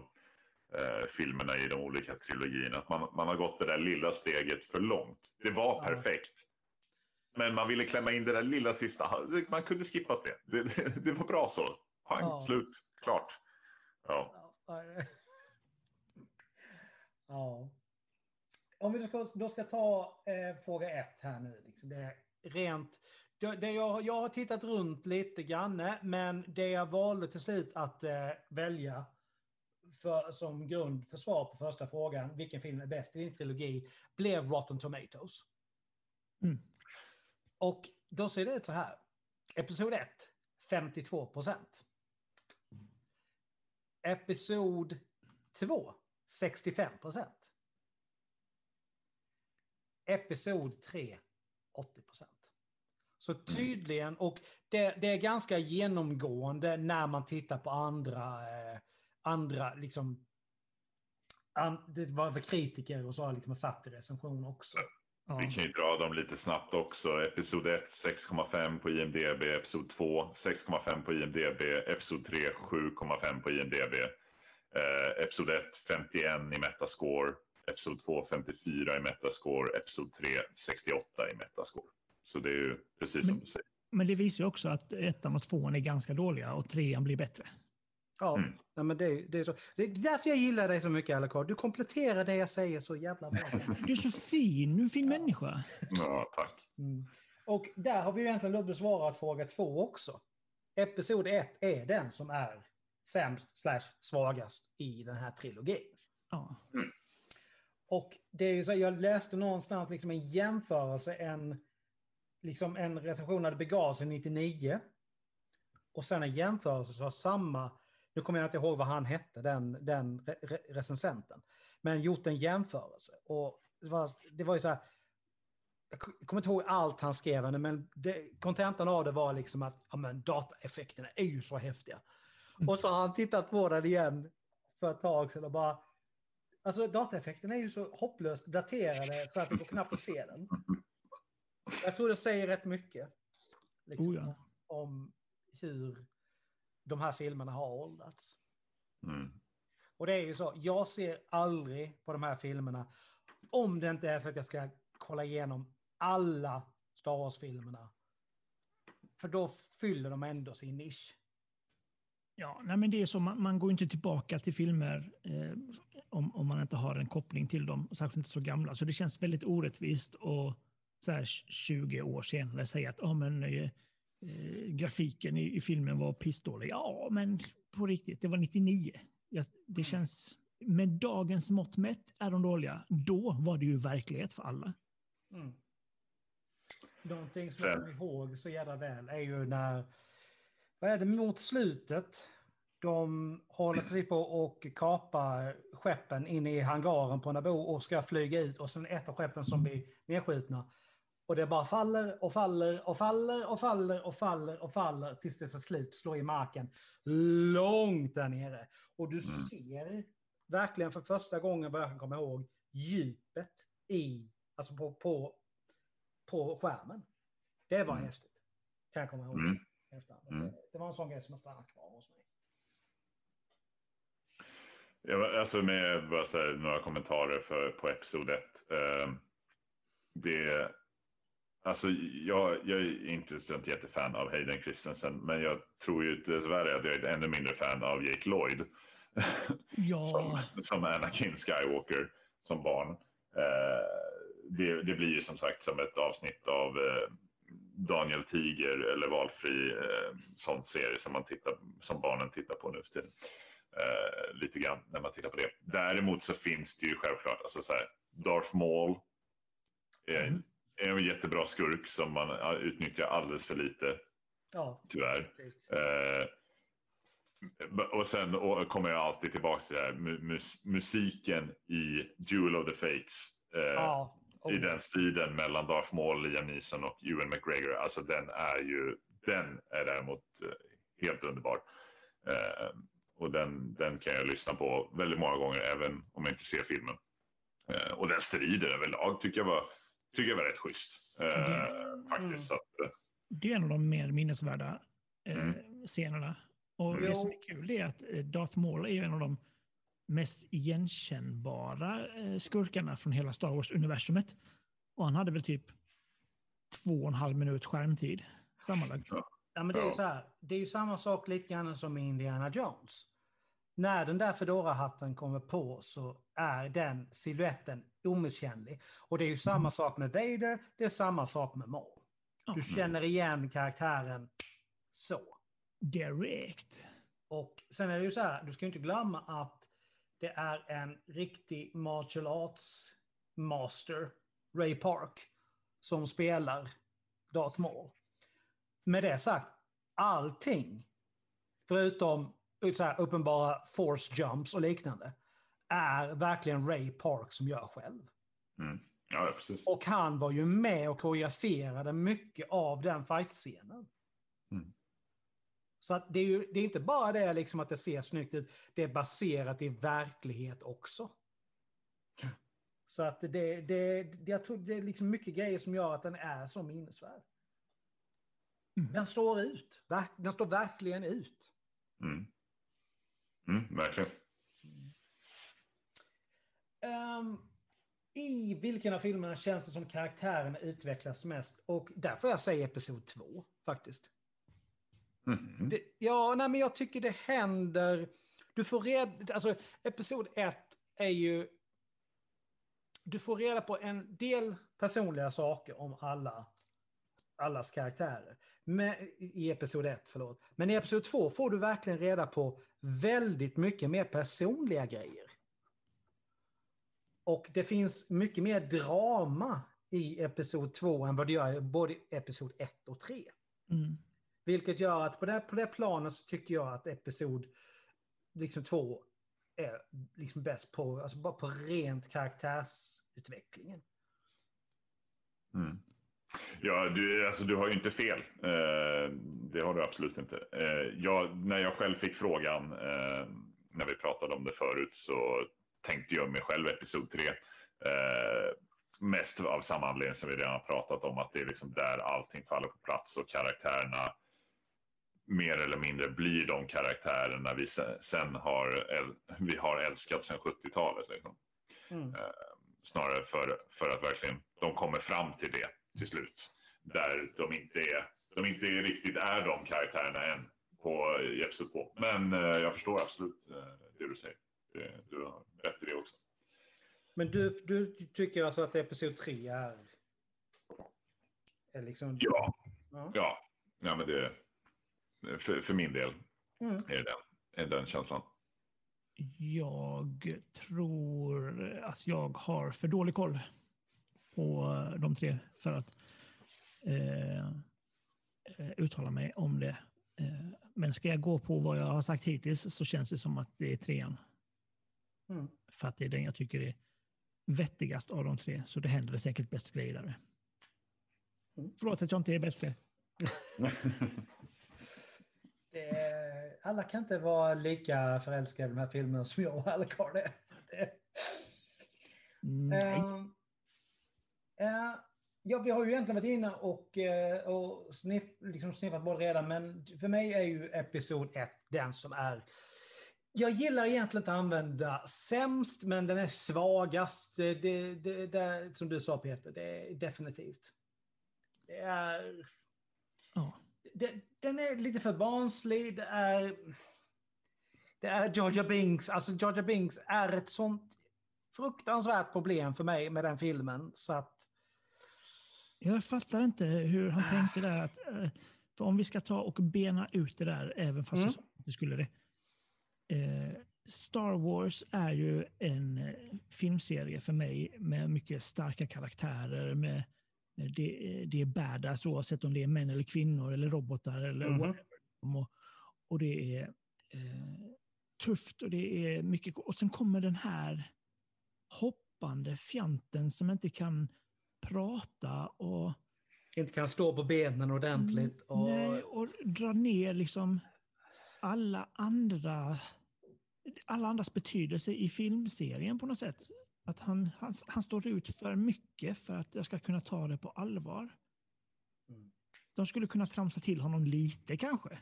eh, filmerna i de olika trilogierna. Att man, man har gått det där lilla steget för långt. Det var Ja. perfekt. Men man ville klämma in det där lilla sista. Man kunde skippat det. Det, det, det var bra så. Pang, Ja. slut, klart. Ja. Ja. Om vi då ska, då ska ta eh, fråga ett här nu. Liksom det är rent, det, det jag, jag har tittat runt lite grann, men det jag valde till slut att eh, välja för, som grund för svar på första frågan, vilken film är bäst i din trilogi, blev Rotten Tomatoes. Mm. Och då ser det ut så här. Episod 1, 52 procent. Episod 2, 65 procent. Episod 3, 80 procent. Så tydligen, och det, det är ganska genomgående när man tittar på andra, eh, andra liksom, an, det var kritiker och så har liksom satt i recension också. Ja. Vi kan ju dra dem lite snabbt också. Episod 1 6,5 på IMDB. Episod 2 6,5 på IMDB. Episod 3 7,5 på IMDB. Eh, episod 1 51 i Metascore. Episod 2 54 i Metascore. Episod 3 68 i Metascore. Så det är ju precis som Men- du säger. Men det visar ju också att ettan och tvåan är ganska dåliga och trean blir bättre. Ja, Mm. nej, men det, det, är så. det är därför jag gillar dig så mycket, Alucard. Du kompletterar det jag säger så jävla bra. Du är så fin, du är en fin människa. Ja, tack. Mm. Och där har vi ju egentligen besvarat fråga två också. Episod ett är den som är sämst slash svagast i den här trilogin. Ja. Och det är ju så, jag läste någonstans liksom en jämförelse, en, liksom en recension hade begav sig 99. Och sen en jämförelse så har samma, nu kommer jag inte ihåg vad han hette, den, den re, recensenten, men gjort en jämförelse. Och det var, det var ju så här, jag kommer inte ihåg allt han skrev, men kontentan av det var liksom att ja, men, dataeffekterna är ju så häftiga. Mm. Och så har han tittat på den igen för ett tag sedan och bara, alltså dataeffekterna är ju så hopplöst daterade så att det går knappt att se den. Jag tror det säger rätt mycket. Liksom, oh ja. Om hur de här filmerna har åldrats. Mm. Och det är ju så, jag ser aldrig på de här filmerna, om det inte är så att jag ska kolla igenom alla Star Wars-filmerna. För då fyller de ändå sin nisch. Ja, nej men det är så, man, man går inte tillbaka till filmer eh, om, om man inte har en koppling till dem, särskilt inte så gamla. Så det känns väldigt orättvist att så här 20 år senare säga att oh, men, eh, grafiken i, i, filmen var pissdålig. Ja, men på riktigt, det var 99. Ja, det mm. känns... Med dagens mått mätt är de dåliga. Då var det ju verklighet för alla. Mm. Någonting som jag kommer ihåg så jävla väl är ju när, vad är det, mot slutet, de håller precis på och kapa skeppen in i hangaren på Naboo och ska flyga ut och sen ett av skeppen som blir nedskjutna. Och det bara faller och faller och faller och faller och faller och faller tills det till slut slår i marken långt där nere. Och du mm. ser verkligen för första gången vad jag kan komma ihåg djupet i, alltså på, på, på skärmen. Det var mm. häftigt. Kan jag komma ihåg. Mm. Mm. Det var en sån grej som har stannat kvar hos mig. Ja, alltså med bara några kommentarer för, på episod 1. Eh, det, alltså jag, jag är inte så ett jättefan av Hayden Christensen, men jag tror ju dessvärre att jag är ett ännu mindre fan av Jake Lloyd. Ja. som, som Anakin Skywalker som barn. Eh, det, det, blir ju som sagt som ett avsnitt av eh, Daniel Tiger eller valfri eh, sån serie som, man tittar, som barnen tittar på nu för tiden. Eh, lite grann när man tittar på det. Däremot så finns det ju självklart, alltså så här, Darth Maul är, mm. Är en jättebra skurk som man utnyttjar alldeles för lite. Ja, tyvärr. Eh, och sen och kommer jag alltid tillbaka till det här mus musiken i Duel of the Fates. Eh, ja, oh. I den striden mellan Darth Maul, Liam Neeson och Ewan McGregor. Alltså den är ju, den är däremot eh, helt underbar. Eh, och den, den kan jag lyssna på väldigt många gånger även om jag inte ser filmen. Eh, och den striden överlag tycker jag var, tycker jag var rätt schysst. Eh, faktiskt. Mm. Att, eh, det är en av de mer minnesvärda eh, mm. scenerna. Och mm. det som är kul är att eh, Darth Maul är en av de mest igenkännbara eh, skurkarna från hela Star Wars-universumet. Och han hade väl typ två och en halv minut skärmtid sammanlagt. Ja. Ja, men det är ju så här. Det är ju samma sak lite grann som med Indiana Jones. När den där Fedora-hatten kommer på så är den siluetten omisskännlig. Och det är ju samma mm. sak med Vader, det är samma sak med Maul. Du känner igen karaktären så. Direkt. Och sen är det ju så här, du ska inte glömma att det är en riktig martial arts master, Ray Park, som spelar Darth Maul med det sagt, allting, förutom så här, uppenbara force jumps och liknande, är verkligen Ray Park som gör själv. Mm. Ja, precis. Och han var ju med och koreograferade mycket av den fightscenen. Mm. Så att det är ju det är inte bara det liksom att det ser snyggt ut, det är baserat i verklighet också. Så att det, det, det, jag tror det är liksom mycket grejer som gör att den är så minnesvärd. Mm. Den står ut. Den står verkligen ut. Mm. Mm, verkligen. Um, I vilken av filmerna känns det som karaktären utvecklas mest? Och där får jag säga episod två, faktiskt. Mm. Det, ja, nej, men jag tycker det händer... Du får reda... Alltså, episod ett är ju... Du får reda på en del personliga saker om alla allas karaktärer. Men, I episod 1, förlåt. Men i episod 2 får du verkligen reda på väldigt mycket mer personliga grejer. och det finns mycket mer drama i episod 2 än vad det gör i både episod 1 och 3. Mm. Vilket gör att på det, på det planet så tycker jag att episod liksom 2 är liksom bäst på, alltså bara på rent karaktärsutvecklingen. Mm. Ja, du, alltså, du har ju inte fel. Eh, det har du absolut inte. Eh, jag, när jag själv fick frågan, eh, när vi pratade om det förut, så tänkte jag mig själv episod 3. Eh, mest av samma anledning som vi redan har pratat om, att det är liksom där allting faller på plats och karaktärerna mer eller mindre blir de karaktärerna vi sen har, vi har älskat sedan 70-talet. Liksom. Mm. Eh, snarare för, för att verkligen de kommer fram till det till slut. Där de inte, är, de inte riktigt är de karaktärerna än på Episod 2. Men eh, jag förstår absolut eh, det du säger. Det, du har rätt i det också. Men du, du tycker alltså att Episod 3 är... är liksom... Ja. ja. Ja. ja men det, för, för min del mm. är, det den, är den känslan. Jag tror att jag har för dålig koll på de tre för att eh, uttala mig om det. Eh, men ska jag gå på vad jag har sagt hittills så känns det som att det är trean. Mm. För att det är den jag tycker är vettigast av de tre. Så det händer säkert bäst grejer där. Mm. Förlåt att jag inte är för det, alla kan inte vara lika förälskade i de här filmerna som jag och Alcard är. Nej. Uh, ja, vi har ju egentligen varit inne och, uh, och sniff, liksom sniffat det redan, men för mig är ju episod 1 den som är jag gillar egentligen inte att använda sämst, men den är svagast. Det, det, det, det, som du sa Peter, det är definitivt. Det är... Det, den är lite för barnslig. Det är, det är Georgia Binks. Alltså Georgia Binks är ett sånt fruktansvärt problem för mig med den filmen. Så att... Jag fattar inte hur han tänkte där. Att, eh, för om vi ska ta och bena ut det där, även fast mm. det skulle det. Eh, Star Wars är ju en eh, filmserie för mig med mycket starka karaktärer, med det, det är badass oavsett om det är män eller kvinnor eller robotar eller mm whatever. Och, och det är eh, tufft och det är mycket. Och sen kommer den här hoppande fjanten som inte kan prata och inte kan stå på benen ordentligt. Och... Nej, och dra ner liksom alla andra alla andras betydelse i filmserien på något sätt. Att han, han, han står ut för mycket för att jag ska kunna ta det på allvar. Mm. De skulle kunna tramsa till honom lite kanske.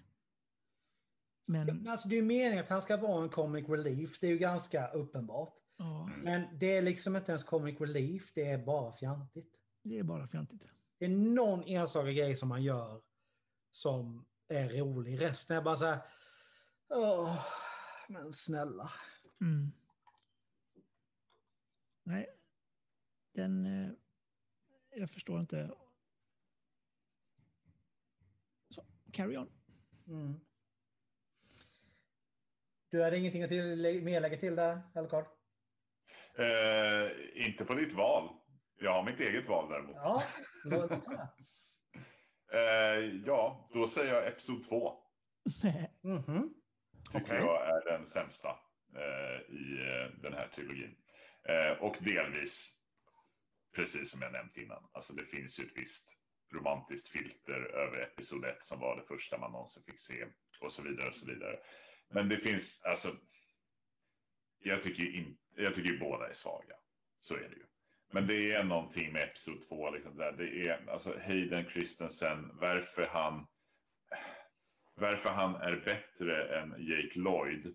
Men... Alltså, det är ju meningen att han ska vara en comic relief. Det är ju ganska uppenbart. Ja. Men det är liksom inte ens comic relief. Det är bara fjantigt. Det är bara fjantigt. Det är någon enstaka grej som man gör som är rolig. Resten är bara så här... Åh, men snälla. Mm. Nej, den... Eh, jag förstår inte. Så, carry on. Mm. Du hade ingenting att till, mer lägga till där, Elkard? Eh, inte på ditt val. Jag har mitt eget val däremot. Ja, eh, ja då säger jag Episod 2. mm -hmm. Tycker okay. jag är den sämsta eh, i eh, den här trilogin. Eh, och delvis, precis som jag nämnt innan, alltså det finns ju ett visst romantiskt filter över episod 1 som var det första man någonsin fick se och så vidare och så vidare. Men det finns, alltså, jag tycker inte. jag tycker båda är svaga. Så är det ju. Men det är någonting med episod 2, liksom där det är, alltså Hayden Christensen, varför han, varför han är bättre än Jake Lloyd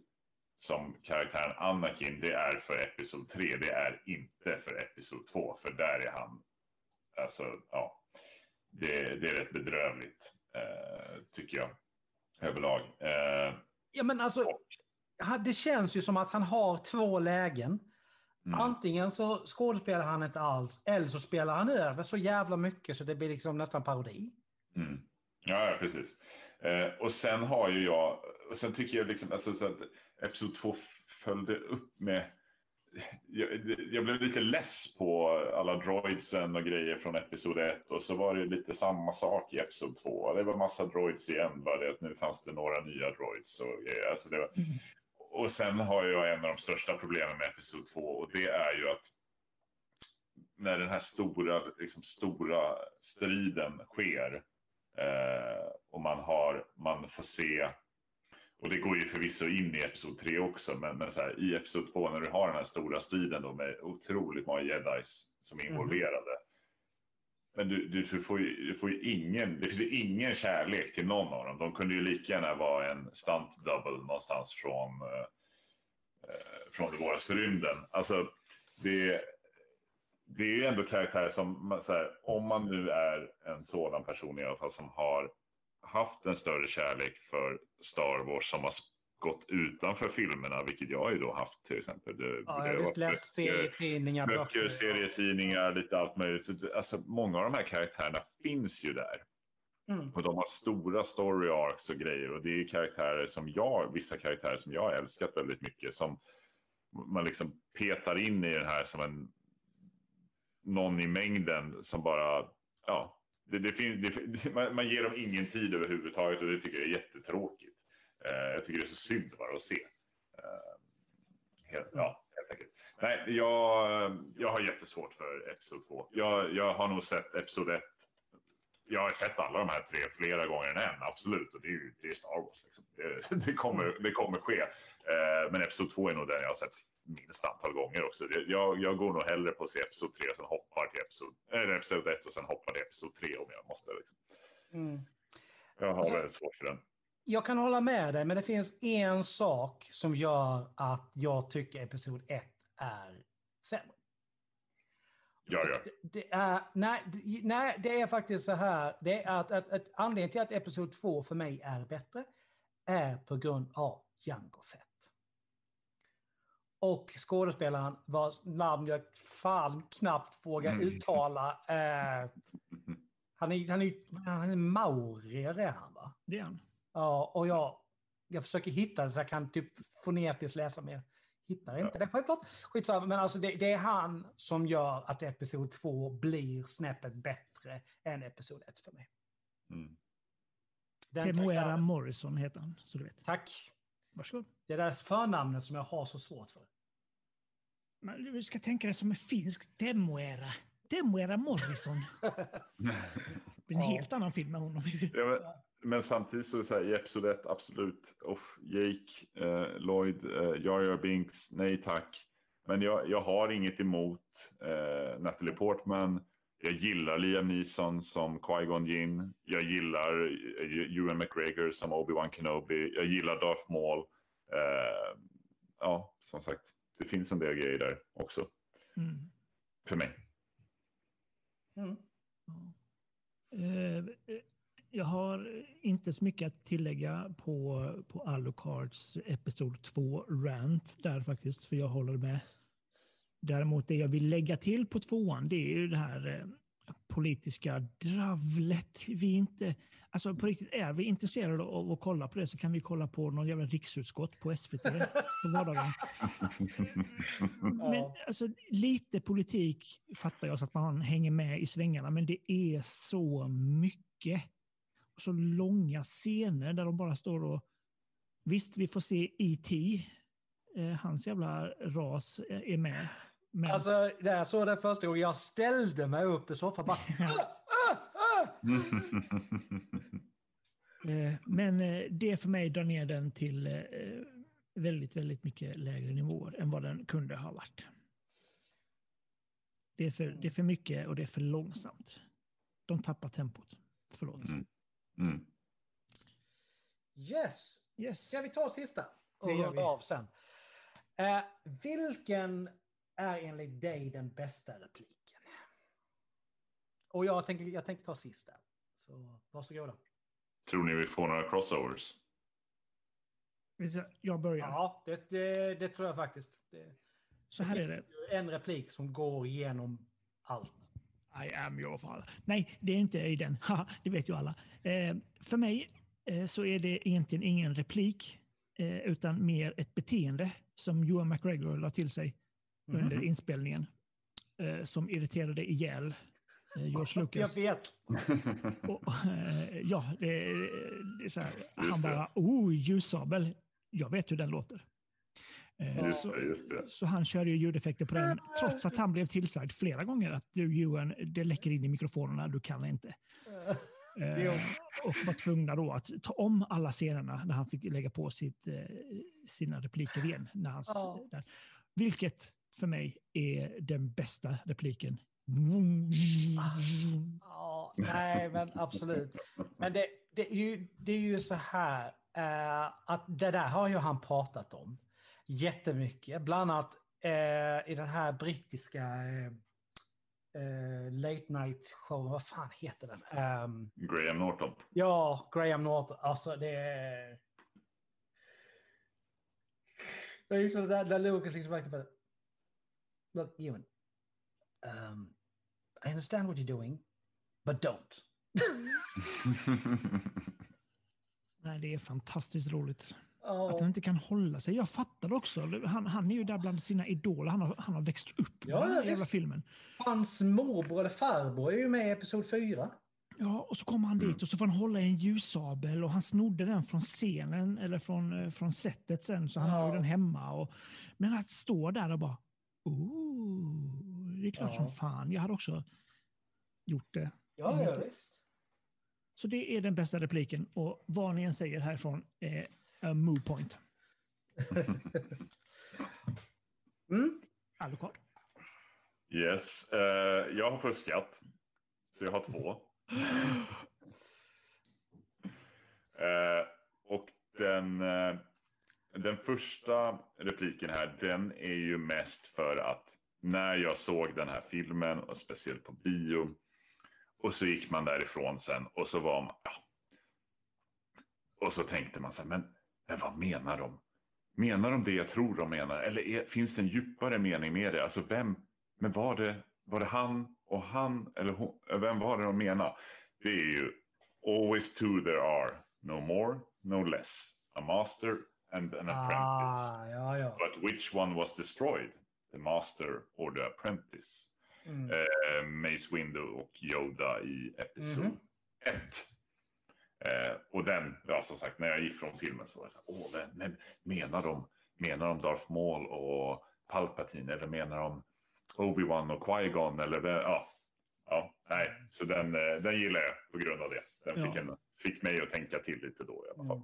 som karaktären Anakin, det är för Episod 3. Det är inte för Episod 2, för där är han, alltså, ja, det, det är rätt bedrövligt, eh, tycker jag, överlag. Eh, ja, men alltså, det känns ju som att han har två lägen. Mm. Antingen så skådespelar han inte alls, eller så spelar han över så jävla mycket så det blir liksom nästan parodi. Mm. Ja, ja, precis. Eh, och sen har ju jag, och sen tycker jag liksom, alltså, så att Episod 2 följde upp med jag, jag, blev lite less på alla droidsen och grejer från Episod 1 och så var det lite samma sak i Episod 2. Det var massa droids igen, bara det att nu fanns det några nya droids. Och, alltså det var... Mm. och sen har jag en av de största problemen med Episod 2 och det är ju att när den här stora, liksom, stora striden sker eh, och man, har, man får se och det går ju förvisso in i episod 3 också, men, men så här, i episod 2 när du har den här stora striden då med otroligt många jedis som är mhm. involverade. Mm. Men du, du, du, får ju, du får ju ingen, det finns ju ingen kärlek till någon av dem. De kunde ju lika gärna vara en stunt double någonstans från, eh, eh från det våras förrymden. Alltså, det, det är ju ändå karaktärer som, här, om man nu är en sådan person i alla fall som har haft en större kärlek för Star Wars som har gått utanför filmerna, vilket jag ju då haft till exempel. Det, ja, jag har läst serietidningar, böcker, böcker, serietidningar, lite allt möjligt. Alltså, många av de här karaktärerna finns ju där. Mm. Och de har stora story arcs och grejer och det är karaktärer som jag, vissa karaktärer som jag har älskat väldigt mycket som man liksom petar in i den här som en någon i mängden som bara, ja, det, det finns, det, man, man, ger dem ingen tid överhuvudtaget och det tycker jag är jättetråkigt. Uh, jag tycker det är så synd bara att se. Uh, helt, ja, helt enkelt. Nej, jag, jag har jättesvårt för Episod 2. Jag, jag har nog sett Episod 1. Jag har sett alla de här tre flera gånger än en, absolut. Och det är ju det är Star Wars. Liksom. Det, det, kommer, det kommer ske. Uh, men Episod 2 är nog den jag har sett minst antal gånger också. Jag, jag går nog hellre på att se episod 3 och sen hoppar till episod, episod 1 och sen hoppar till episod 3 om jag måste. Liksom. Mm. Jag har alltså, väldigt svårt för den. Jag kan hålla med dig, men det finns en sak som gör att jag tycker episod 1 är sämre. Ja, ja. Det, det, är, nej, nej, det är faktiskt så här. Det är att, att, att anledningen till att episod 2 för mig är bättre är på grund av Jango Fett. Och skådespelaren vars namn jag fan knappt vågar mm. uttala. Eh, han, är, han, är, han är maurier är han va? Det är han. Ja, och jag, jag försöker hitta det så jag kan typ fonetiskt läsa mer. Hittar inte ja. det självklart. Skitsamma, men alltså det, det, är han som gör att episod 2 blir snäppet bättre än episod 1 för mig. Mm. Temuera Morrison heter han, så du vet. Tack. Varsågod. Det är deras förnamnet som jag har så svårt för. Men du ska tänka dig som en finsk Demoera. Demoera Morrison. det är en helt annan film med honom. ja, men, men, samtidigt så, så här, 1, absolut. Oh, Jake, eh, Lloyd, eh, Jar Jar Binks, nej tack. Men jag, jag har inget emot eh, Natalie Portman. Jag gillar Liam Neeson som Qui-Gon Jinn. Jag gillar eh, Ewan McGregor som Obi-Wan Kenobi. Jag gillar Darth Maul. Eh, ja, som sagt, det finns en del grejer där också. Mm. För mig. Mm. Uh, jag har inte så mycket att tillägga på, på Alucards Episod 2 Rant där faktiskt, för jag håller med. Däremot det jag vill lägga till på tvåan, det är ju det här eh, politiska dravlet. Vi inte, alltså på riktigt, är vi intresserade av att kolla på det så kan vi kolla på någon jävla riksutskott på SVT på vardagen. Men alltså, lite politik fattar jag så att man hänger med i svängarna, men det är så mycket. Så långa scener där de bara står och... Visst, vi får se E.T. Eh, hans jävla ras är med. Men... Alltså, det jag såg det första gången, jag ställde mig upp i soffan bara... Eh, men eh, det för mig drar ner den till eh, väldigt, väldigt mycket lägre nivåer än vad den kunde ha varit. Det är för, det är för mycket och det är för långsamt. De tappar tempot. Förlåt. Mm. Mm. Yes. yes. Ska vi ta sista? Och runda av sen. Uh, vilken är enligt dig den bästa repliken? Och jag tänker, jag tänker ta sista. Så varsågoda. Tror ni vi får några crossovers? Jag börjar. Ja, det, det, det tror jag faktiskt. Det, så här är det. En replik som går igenom allt. I am your father. Nej, det är inte i den. det vet ju alla. Eh, för mig eh, så är det egentligen ingen replik, eh, utan mer ett beteende som Johan McGregor la till sig under Mhm. inspelningen eh, som irriterade ihjäl eh, George Jag Lucas. vet. Och, eh, ja, det, det är så här. Han bara, oh, ljussabel. Jag vet hur den låter. Eh, Just så, det, just det. så han körde ju ljudeffekter på den, trots att han blev tillsagd flera gånger att du Johan, det läcker in i mikrofonerna, du kan inte. Eh, Jo. och var tvungna då att ta om alla scenerna när han fick lägga på sitt, eh, sina repliker igen. När han, s- Ja. där. Vilket för mig är den bästa repliken. Ja, nej, men absolut. Men det, det, är, ju, det är ju så här eh, att det där har ju han pratat om jättemycket. Bland annat eh, i den här brittiska eh, eh, late night show, vad fan heter den? Ehm, Graham Norton. Ja, Graham Norton. Alltså det är... Det är ju så där, där Lucas liksom verkligen. Look, Ewan. Um, I understand what you're doing, but don't. Nej, det är fantastiskt roligt. Att Ja, han inte kan hålla sig. Jag fattar också. Han, han är ju där bland sina idoler. Han har, han har växt upp med Ja, den här ja, jävla filmen. Hans morbror eller farbror är ju med i episod 4. Ja, och så kommer han Mm. dit och så får han hålla i en ljussabel och han snodde den från scenen eller från, eh, från setet sen så han har ju Ja. den hemma. Och, men att stå där och bara, oh, det är klart Ja. som fan. Jag hade också gjort det. Ja, ja visst. Så det är den bästa repliken och vad ni än säger härifrån är a move point. Mm. Alucard. Yes, eh, jag har fuskat. Så jag har två. Eh, och den, eh, den första repliken här, den är ju mest för att när jag såg den här filmen, och speciellt på bio, och så gick man därifrån sen och så var man, ja. Och så tänkte man så här, men, men vad menar de? Menar de det jag tror de menar? Eller är, finns det en djupare mening med det? Alltså vem, men var det, var det han och han eller hon, vem var det de menade? Det är ju always two there are, no more, no less. A master and an apprentice. Ah, ja, ja. But which one was destroyed? The master or the apprentice? Mm. Eh, Mace Windu och Yoda i episod Mhm. 1. Eh, och den, ja som sagt, när jag gick från filmen så var det så åh, men, men menar de, menar de Darth Maul och Palpatine eller menar de Obi-Wan och Qui-Gon eller ja, ja, nej, så den, eh, den gillar jag på grund av det. Den fick, Ja. en, fick mig att tänka till lite då i alla fall.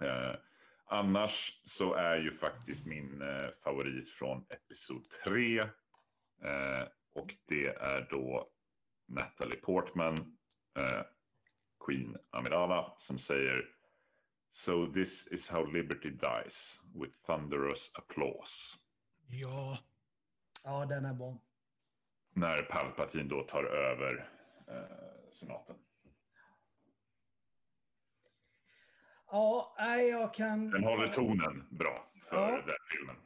Mm. Eh, annars så är ju faktiskt min eh, favorit från episod 3. Eh, och det är då Natalie Portman, eh, Queen Amidala, som säger So this is how liberty dies, with thunderous applause. Ja, Ja, den är bra. När Palpatine då tar över eh, senaten. Ja, nej, jag kan... Den håller tonen bra för Ja. den filmen.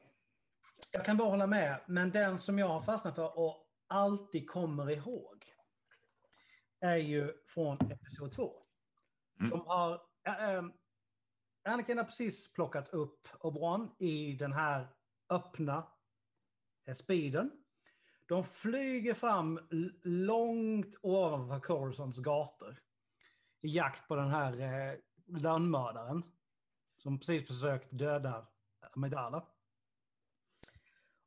Jag kan bara hålla med, men den som jag har fastnat för och alltid kommer ihåg är ju från episod 2. Mm. De har... Äh, Anakin har precis plockat upp Oberon i den här öppna eh, speeden. De flyger fram långt ovanför Coruscants gator i jakt på den här landmördaren lönnmördaren som precis försökt döda Amidala.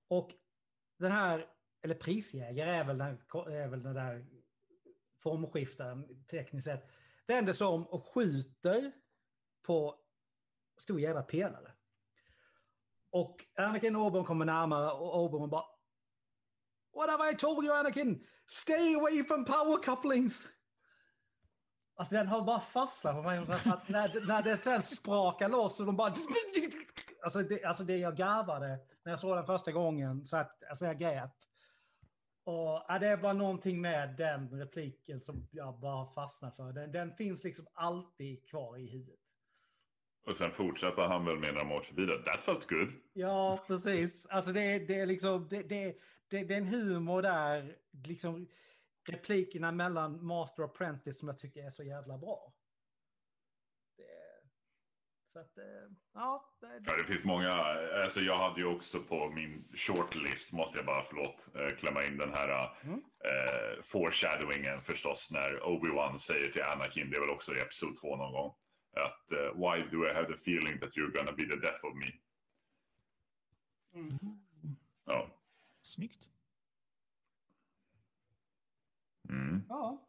Och den här, eller prisjägare är väl den, är väl den där formskiftaren tekniskt sett, vänder sig om och skjuter på stor jävla pelare. Och Anakin och Oberon kommer närmare och Oberon bara What have I told you Anakin? Stay away from power couplings! Alltså den har bara fastnat på mig. Att när, när det sen sprakar loss och de bara... Alltså det, alltså det jag garvade när jag såg den första gången. Så att, alltså jag grät. Och, ja, det är bara någonting med den repliken som jag bara fastnar för. Den, den finns liksom alltid kvar i huvudet. Och sen fortsatte han väl med några år vidare. That felt good. Ja, precis. Alltså det, det är liksom, det, det, det, det är en humor där, liksom replikerna mellan Master och Apprentice som jag tycker är så jävla bra. Det, Så att, eh, ja. Det, Ja, det finns många. Alltså jag hade ju också på min shortlist, måste jag bara, förlåt, eh, klämma in den här Mm. eh, foreshadowingen förstås när Obi-Wan säger till Anakin, det är väl också i episod två någon gång, att eh, why do I have the feeling that you're gonna be the death of me? Mm. Ja. Snyggt. Mm. Ja.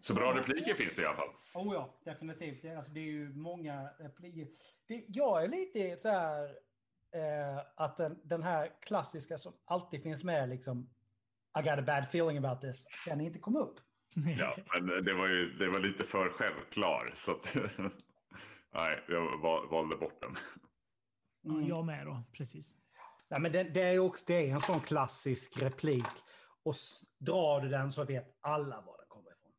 Så bra repliker finns det i alla fall. Oh ja, definitivt. Det, alltså, det är ju många repliker. Det, jag är lite så här eh, att den, den här klassiska som alltid finns med, liksom I got a bad feeling about this, den inte kom upp. Ja, men det var ju det var lite för självklar. Så att, nej, jag val, valde bort den. Ja, Mm. jag med då, precis. Ja, men det, det är också det är en sån klassisk replik. Och drar du den så vet alla var den kommer ifrån.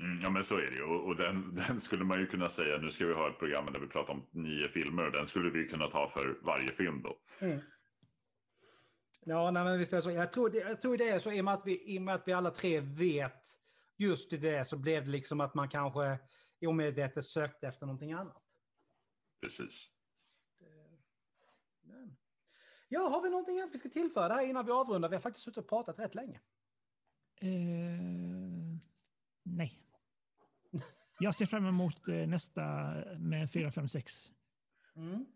Mm, ja men så är det ju. Och, och den, den skulle man ju kunna säga, nu ska vi ha ett program där vi pratar om nio filmer. och Den skulle vi kunna ta för varje film då. Mm. Ja, nej, men visst är det så. Jag tror, det, jag tror det är så i och, med att vi, i och med att vi alla tre vet just det så blev det liksom att man kanske omedvetet sökte efter någonting annat. Precis. Men. Ja, har vi någonting annat vi ska tillföra här innan vi avrundar? Vi har faktiskt suttit och pratat rätt länge. Eh, nej. Jag ser fram emot eh, nästa med 4, 5, 6. Mm.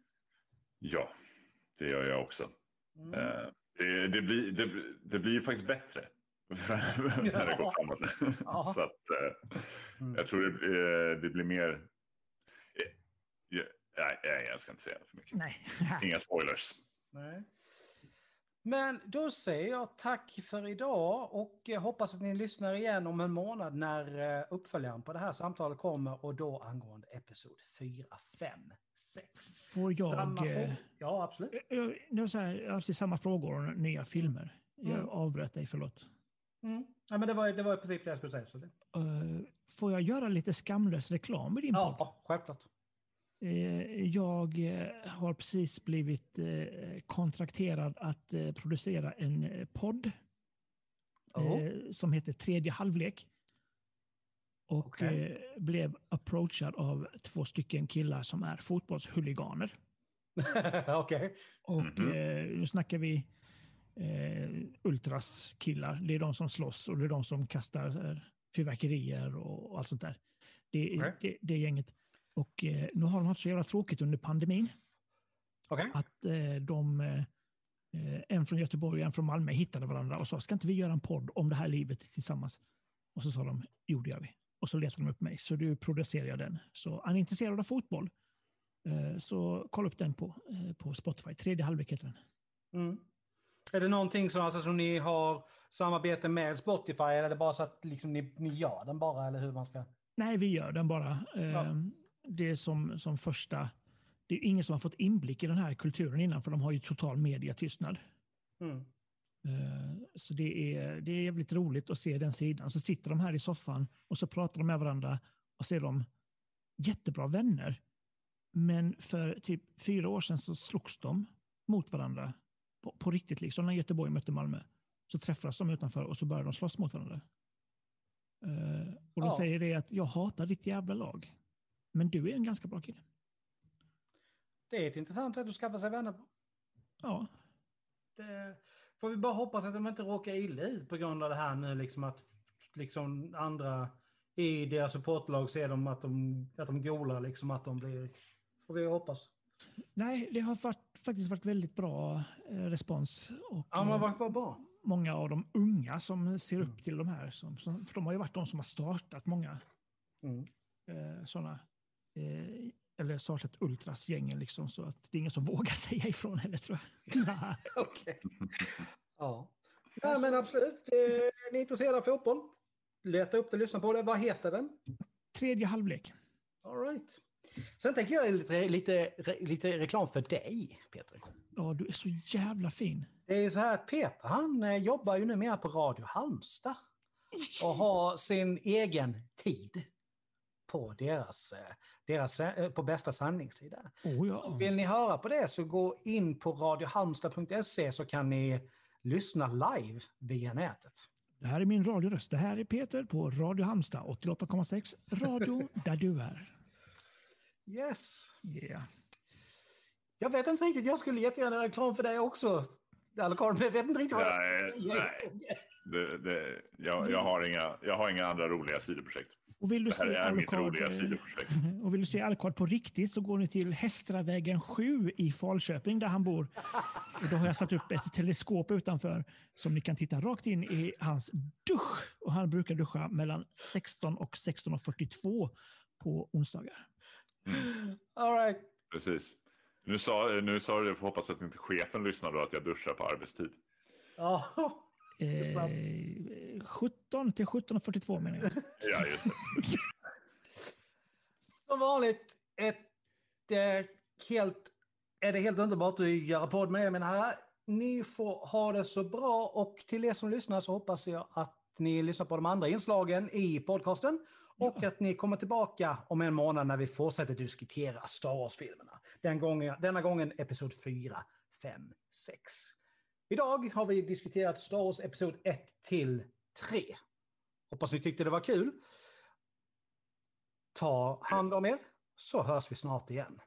Ja, det gör jag också. Mm. Eh, det, det, blir, det, det blir ju faktiskt bättre. när det går framåt. Ja. Så att, eh, Mm. jag tror det, blir- det blir mer... eh, nej, jag ska inte säga för mycket. Nej. Inga spoilers. Nej. Men då säger jag tack för idag och jag hoppas att ni lyssnar igen om en månad när eh, uppföljaren på det här samtalet kommer och då angående episod 4, 5, 6. Får jag... Samma eh. Ja, absolut. Jag, var så här, jag alltid samma frågor om nya filmer. Jag Mm. avbröt dig, förlåt. Mm. Ja, men det var, det var i princip det jag skulle säga. Så det. Eh, får jag göra lite skamlös reklam i din podd? Ja, självklart. Eh, Jag eh, har precis blivit eh, kontrakterad att producera en podd Oh. som heter Tredje halvlek. Och eh, blev approachad av två stycken killar som är fotbollshuliganer. Okej. Och Mhm. eh, nu snackar vi eh, ultras killar. Det är de som slåss och det är de som kastar fyrverkerier och, allt sånt där. Det, Okej. det, det är gänget. Och eh, nu har de haft så jävla tråkigt under pandemin Okej. att eh, de, eh, en från Göteborg och en från Malmö hittade varandra och sa ska inte vi göra en podd om det här livet tillsammans? Och så sa de, jo det gör vi. Och så letade de upp mig, så du producerar jag den. Så är ni intresserade av fotboll eh, så kolla upp den på, eh, på Spotify. Tredje halvlek heter den. Mm. Är det någonting som, alltså, som ni har samarbete med Spotify eller är det bara så att liksom, ni, ni gör den bara eller hur man ska? Nej, vi gör den bara. Ja. Det som, som första... Det är ingen som har fått inblick i den här kulturen innan, för de har ju total mediatystnad. Mm. Eh, Så det är, det är jävligt roligt att se den sidan. Så sitter de här i soffan och så pratar de med varandra och så är de jättebra vänner. Men för typ fyra år sedan så slogs de mot varandra på, på riktigt, liksom när Göteborg mötte Malmö. Så träffades de utanför och så började de slåss mot varandra. Eh, och då Ja. säger det att jag hatar ditt jävla lag. Men du är en ganska bra kille. Det är ett intressant sätt att skaffa sig vänner på. Ja, Det får vi bara hoppas att de inte råkar illa ut på grund av det här nu, liksom att liksom andra i deras supportlag ser de att de, att de golar, liksom att de blir... Får vi hoppas. nej, det har varit, faktiskt varit väldigt bra eh, respons. Och, Ja, men eh, vad bra. många av de unga som ser upp till de här. Som, som, för de har ju varit de som har startat många Mm. eh, sådana, eh, eller startat ultrasgängen liksom, så att det är ingen som vågar säga ifrån heller tror jag. Okej. Ja. ja, men absolut. Eh, Är ni intresserade av fotboll? Leta upp det, lyssna på det. Vad heter den? Tredje halvlek. All right. Sen tänker jag lite, lite, lite reklam för dig, Peter. Ja, du är så jävla fin. Det är så här att Peter, han eh, jobbar ju numera på Radio Halmstad och har sin egen tid på deras, eh, deras eh, på bästa sändningstid. där. Oh, ja. Vill ni höra på det så gå in på radiohalmstad.se så kan ni lyssna live via nätet. Det här är min radioröst. Det här är Peter på Radio Halmstad 88,6. Radio där du är. Yes. Yeah. Jag vet inte riktigt, jag skulle jättegärna göra reklam för dig också. Men jag vet inte riktigt vad Nej, nej. Det, det, jag, jag, har inga, jag har inga andra roliga sidoprojekt. Och vill du Det här se är mitt Alucard, roliga eh, sidoprojekt. och vill du se Alucard på riktigt så går ni till Hästravägen 7 i Falköping där han bor. Och då har jag satt upp ett teleskop utanför som ni kan titta rakt in i hans dusch. Och han brukar duscha mellan 16 och 16.42 på onsdagar. All right. Precis. Nu sa, nu sa du det, för hoppas att inte chefen lyssnar då, att jag duschar på arbetstid. Ja. Eh, 17 till 17.42 menar jag. Ja, just det. som vanligt ett eh, helt, är det helt underbart att göra podd med er, mina herrar. Ni får ha det så bra och till er som lyssnar så hoppas jag att ni lyssnar på de andra inslagen i podcasten och Ja. att ni kommer tillbaka om en månad när vi fortsätter diskutera Star Wars-filmerna. Den gången, denna gången episod 4, 5, 6. Idag har vi diskuterat Star Wars episod 1 till 3. Hoppas ni tyckte det var kul. Ta hand om er, så hörs vi snart igen.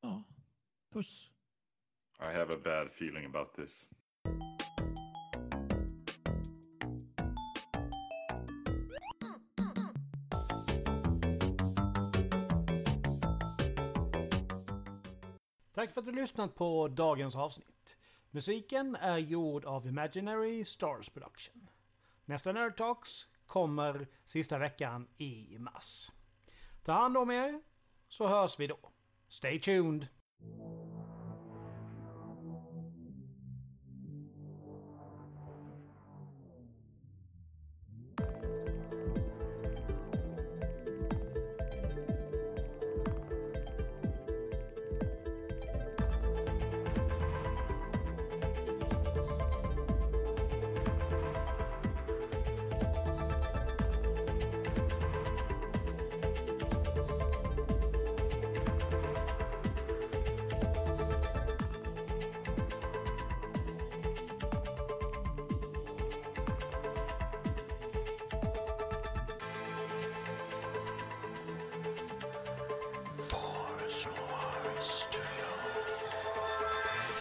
Ja. Puss. I have a bad feeling about this. Tack för att du lyssnat på dagens avsnitt. Musiken är gjord av Imaginary Stars Production. Nästa Nerd Talks kommer sista veckan i mars. Ta hand om er, så hörs vi då. Stay tuned!